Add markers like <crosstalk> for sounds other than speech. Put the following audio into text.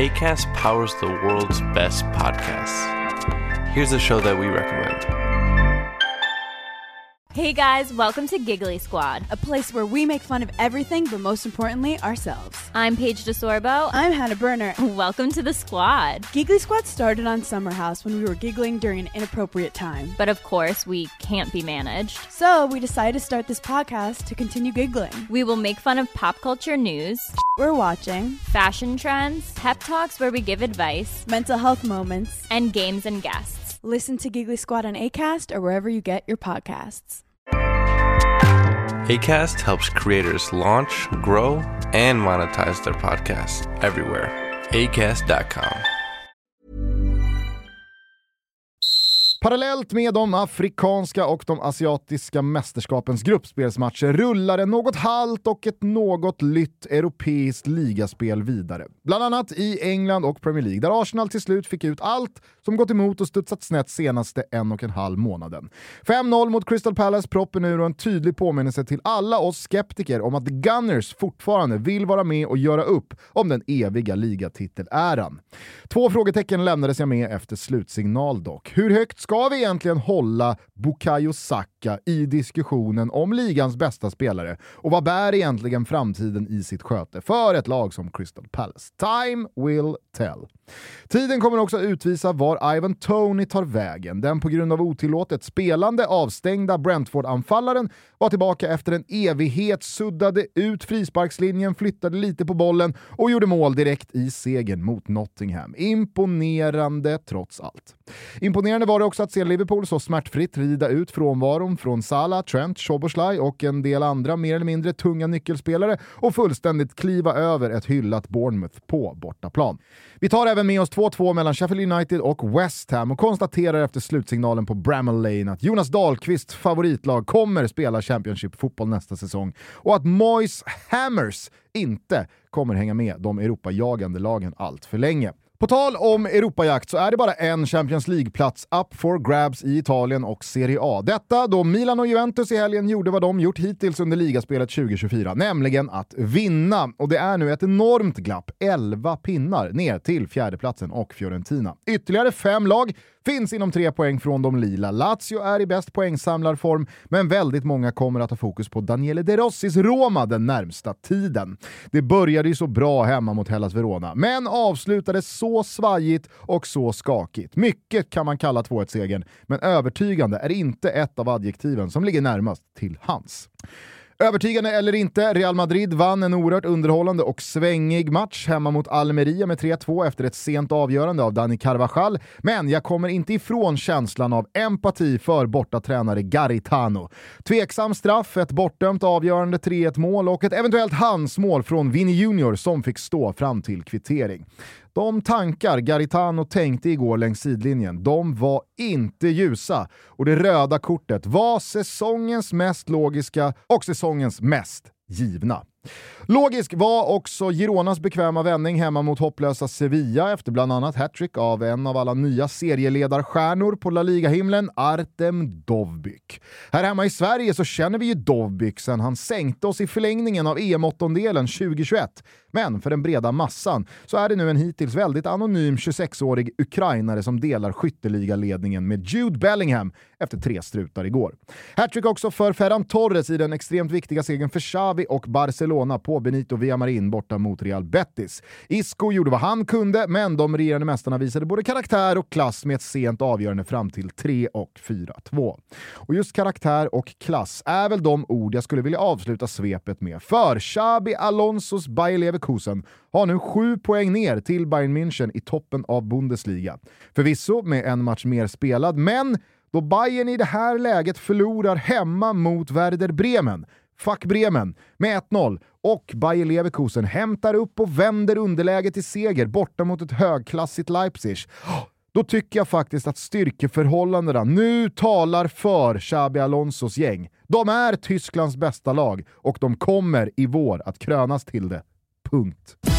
ACAST powers the world's best podcasts. Here's a show that we recommend. Hey guys, welcome to Giggly Squad. a place where we make fun of everything, but most importantly, ourselves. I'm Paige DeSorbo. I'm Hannah Berner. <laughs> Welcome to the squad. Giggly Squad started on Summer House when we were giggling during an inappropriate time. But of course, we can't be managed. So we decided to start this podcast to continue giggling. We will make fun of pop culture news, We're watching fashion trends, pep talks where we give advice, mental health moments. and games and guests. Listen to Giggly Squad on ACAST or wherever you get your podcasts. ACAST helps creators launch, grow, and monetize their podcasts everywhere. ACAST.com. Parallellt med de afrikanska och de asiatiska mästerskapens gruppspelsmatcher rullar en något halt och ett något lytt europeiskt ligaspel vidare. Bland annat i England och Premier League, där Arsenal till slut fick ut allt som gått emot och studsat snett senaste en och en halv månaden. 5-0 mot Crystal Palace proppen ur och en tydlig påminnelse till alla oss skeptiker om att The Gunners fortfarande vill vara med och göra upp om den eviga ligatiteläran. Två frågetecken lämnades jag med efter slutsignal dock. Hur högt ska vi egentligen hålla Bukayo Saka i diskussionen om ligans bästa spelare? Och vad bär egentligen framtiden i sitt sköte för ett lag som Crystal Palace? Time will tell. Tiden kommer också utvisa var Ivan Tony tar vägen. Den på grund av otillåtet spelande avstängda Brentford-anfallaren var tillbaka efter en evighet, suddade ut frisparkslinjen, flyttade lite på bollen och gjorde mål direkt i segern mot Nottingham. Imponerande trots allt. Imponerande var det också att se Liverpool så smärtfritt rida ut frånvaron från Salah, Trent, Szoboszlai och en del andra mer eller mindre tunga nyckelspelare och fullständigt kliva över ett hyllat Bournemouth på bortaplan. Vi tar även med oss 2-2 mellan Sheffield United och West Ham och konstaterar efter slutsignalen på Bramall Lane att Jonas Dahlqvists favoritlag kommer spela Championship-fotboll nästa säsong och att Moyes Hammers inte kommer hänga med de Europajagande lagen allt för länge. På tal om Europajakt så är det bara en Champions League-plats up for grabs i Italien och Serie A. Detta då Milan och Juventus i helgen gjorde vad de gjort hittills under ligaspelet 2024, nämligen att vinna. Och det är nu ett enormt glapp, 11 pinnar, ner till fjärdeplatsen och Fiorentina. Ytterligare fem lag finns inom tre poäng från de lila. Lazio är i bäst poängsamlarform, men väldigt många kommer att ha fokus på Daniele De Rossis Roma den närmsta tiden. Det började ju så bra hemma mot Hellas Verona, men avslutades så svajigt och så skakigt. Mycket kan man kalla 2-1-segern, men övertygande är inte ett av adjektiven som ligger närmast till hands. Övertygande eller inte, Real Madrid vann en oerhört underhållande och svängig match hemma mot Almeria med 3-2 efter ett sent avgörande av Dani Carvajal, men jag kommer inte ifrån känslan av empati för bortatränare Garitano. Tveksam straff, ett bortdömt avgörande 3-1 mål och ett eventuellt handsmål från Vinny Junior som fick stå fram till kvittering. De tankar Garitano tänkte igår längs sidlinjen, de var inte ljusa. Och det röda kortet var säsongens mest logiska och säsongens mest givna. Logisk var också Gironas bekväma vändning hemma mot hopplösa Sevilla efter bland annat hattrick av en av alla nya serieledarstjärnor på La Liga-himlen, Artem Dovbyk. Här hemma i Sverige så känner vi ju Dovbyk sen han sänkte oss i förlängningen av EM-åttondelen 2021. Men för den breda massan så är det nu en hittills väldigt anonym 26-årig ukrainare som delar skytteligaledningen med Jude Bellingham efter tre strutar igår. Hattrick också för Ferran Torres i den extremt viktiga segern för Xavi och Barcelona. Barcelona på Benito Villamarin borta mot Real Betis. Isco gjorde vad han kunde, men de regerande mästarna visade både karaktär och klass med ett sent avgörande fram till 3 och 4-2. Och just karaktär och klass är väl de ord jag skulle vilja avsluta svepet med. För Xabi Alonsos Bayer Leverkusen har nu sju poäng ner till Bayern München i toppen av Bundesliga. Förvisso med en match mer spelad, men då Bayern i det här läget förlorar hemma mot Werder Bremen, fuck Bremen, med 1-0 och Bayer Leverkusen hämtar upp och vänder underläget till seger borta mot ett högklassigt Leipzig. Då tycker jag faktiskt att styrkeförhållandena nu talar för Xabi Alonsos gäng. De är Tysklands bästa lag och de kommer i vår att krönas till det. Punkt.